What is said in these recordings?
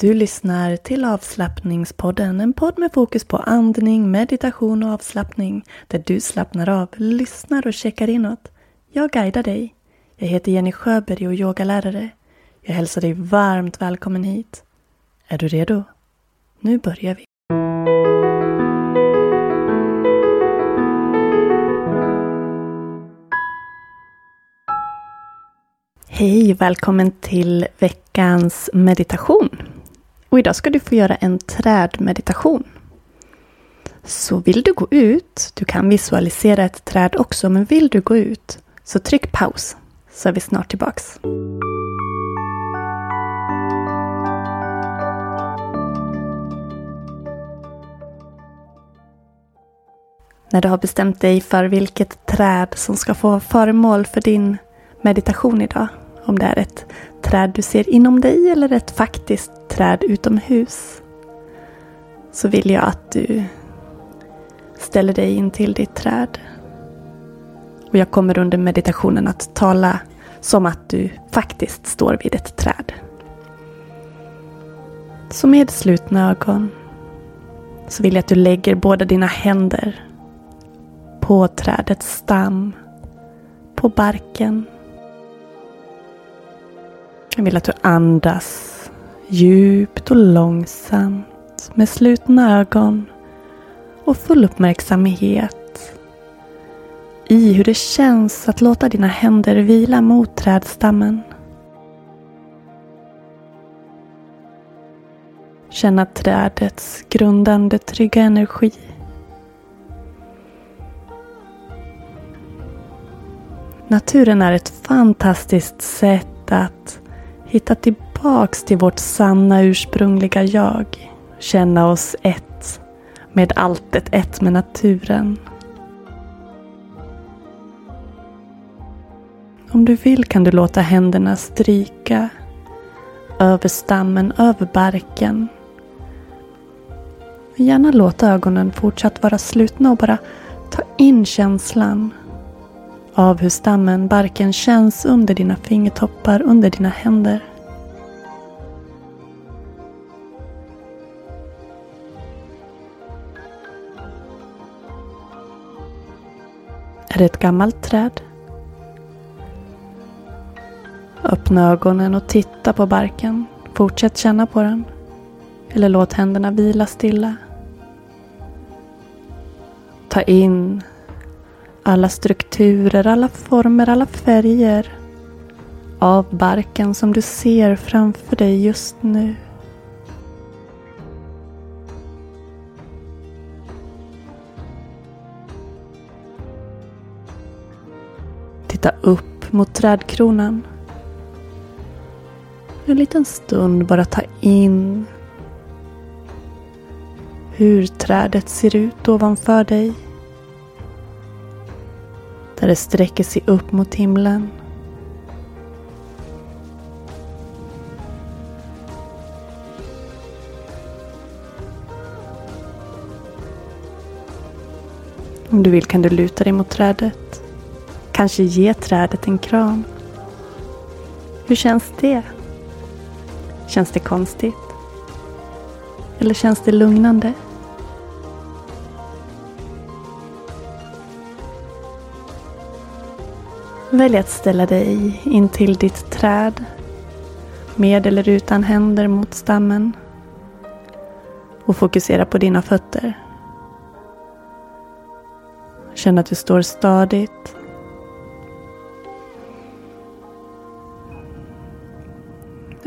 Du lyssnar till avslappningspodden, en podd med fokus på andning, meditation och avslappning, där du slappnar av, lyssnar och checkar inåt. Jag guidar dig. Jag heter Jenny Sjöberg och yogalärare. Jag hälsar dig varmt välkommen hit. Är du redo? Nu börjar vi. Hej, välkommen till veckans meditation. Och idag ska du få göra en trädmeditation. Så vill du gå ut, du kan visualisera ett träd också, men vill du gå ut så tryck paus så är vi snart tillbaks. När du har bestämt dig för vilket träd som ska få vara föremål för din meditation idag, om det är ett träd du ser inom dig eller ett faktiskt träd utomhus, så vill jag att du ställer dig in till ditt träd. Och jag kommer under meditationen att tala som att du faktiskt står vid ett träd. Så med slutna ögon så vill jag att du lägger båda dina händer på trädets stam, på barken. Jag vill att du andas djupt och långsamt med slutna ögon och full uppmärksamhet i hur det känns att låta dina händer vila mot trädstammen. Känna trädets grundande trygga energi. Naturen är ett fantastiskt sätt att hitta tillbaks till vårt sanna ursprungliga jag. Känna oss ett med alltet, ett med naturen. Om du vill kan du låta händerna stryka över stammen, över barken. Gärna låta ögonen fortsatt vara slutna och bara ta in känslan av hur stammen, barken känns under dina fingertoppar, under dina händer. Är det ett gammalt träd? Öppna ögonen och titta på barken. Fortsätt känna på den. Eller låt händerna vila stilla. Ta in alla strukturer, alla former, alla färger av barken som du ser framför dig just nu. Titta upp mot trädkronan. En liten stund bara ta in hur trädet ser ut ovanför dig. Där det sträcker sig upp mot himlen. Om du vill kan du luta dig mot trädet. Kanske ge trädet en kram. Hur känns det? Känns det konstigt? Eller känns det lugnande? Välj att ställa dig in till ditt träd. Med eller utan händer mot stammen. Och fokusera på dina fötter. Känn att du står stadigt.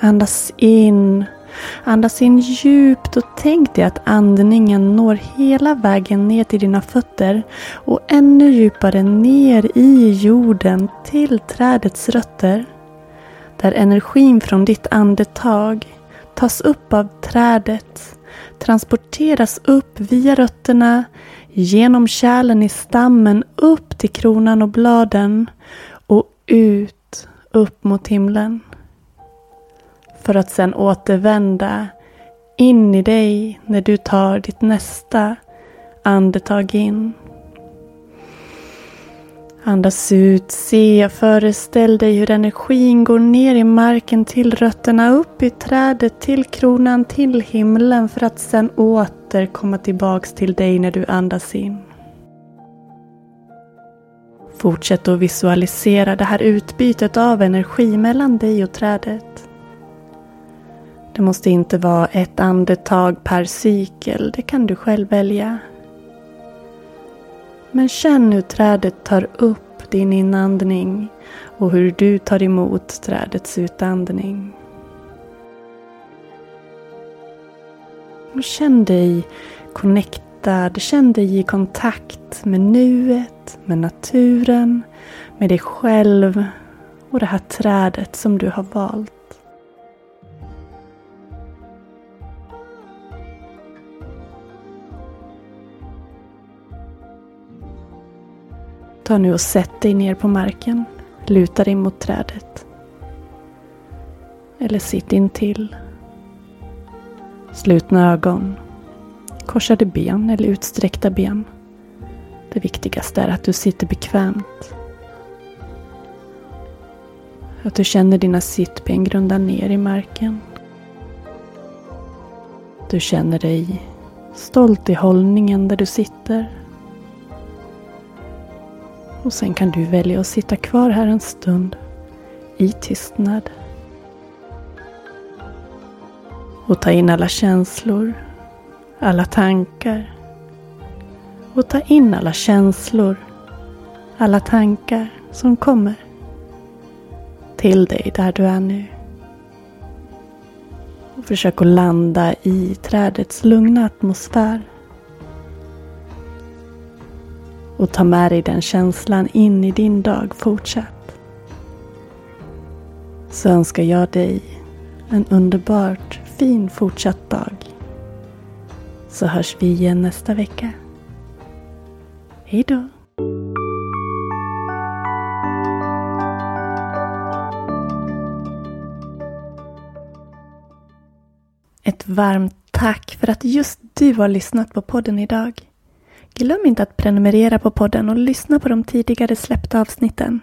Andas in. Andas in djupt och tänk dig att andningen når hela vägen ner till dina fötter och ännu djupare ner i jorden till trädets rötter. Där energin från ditt andetag tas upp av trädet, transporteras upp via rötterna genom kärlen i stammen upp till kronan och bladen och ut upp mot himlen. För att sedan återvända in i dig när du tar ditt nästa andetag in. Andas ut, se, föreställ dig hur energin går ner i marken till rötterna, upp i trädet, till kronan, till himlen för att sedan åter komma tillbaks till dig när du andas in. Fortsätt att visualisera det här utbytet av energi mellan dig och trädet. Det måste inte vara ett andetag per cykel, det kan du själv välja. Men känn hur trädet tar upp din inandning och hur du tar emot trädets utandning. Och känn dig connectad, känn dig i kontakt med nuet, med naturen, med dig själv och det här trädet som du har valt. Ta nu och sätt dig ner på marken. Luta dig mot trädet. Eller sitt intill. Slutna ögon. Korsade ben eller utsträckta ben. Det viktigaste är att du sitter bekvämt. Att du känner dina sittben grunda ner i marken. Du känner dig stolt i hållningen där du sitter. Och sen kan du välja att sitta kvar här en stund i tystnad. Och ta in alla känslor, alla tankar. Och ta in alla känslor, alla tankar som kommer till dig där du är nu. Och försök att landa i trädets lugna atmosfär. Och ta med dig den känslan in i din dag fortsatt. Så önskar jag dig en underbart fin fortsatt dag. Så hörs vi igen nästa vecka. Hejdå. Ett varmt tack för att just du har lyssnat på podden idag. Glöm inte att prenumerera på podden och lyssna på de tidigare släppta avsnitten.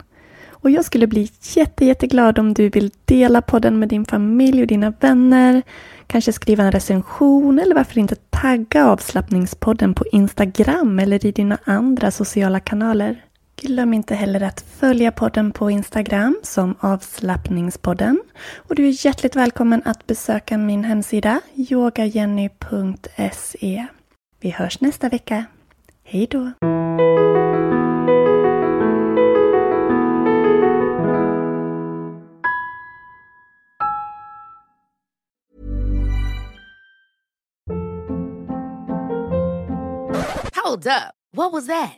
Och jag skulle bli jätte, jätteglad om du vill dela podden med din familj och dina vänner. Kanske skriva en recension eller varför inte tagga avslappningspodden på Instagram eller i dina andra sociala kanaler. Glöm inte heller att följa podden på Instagram som avslappningspodden. Och du är hjärtligt välkommen att besöka min hemsida yogajenny.se. Vi hörs nästa vecka. Hej då! Hold up. What was that?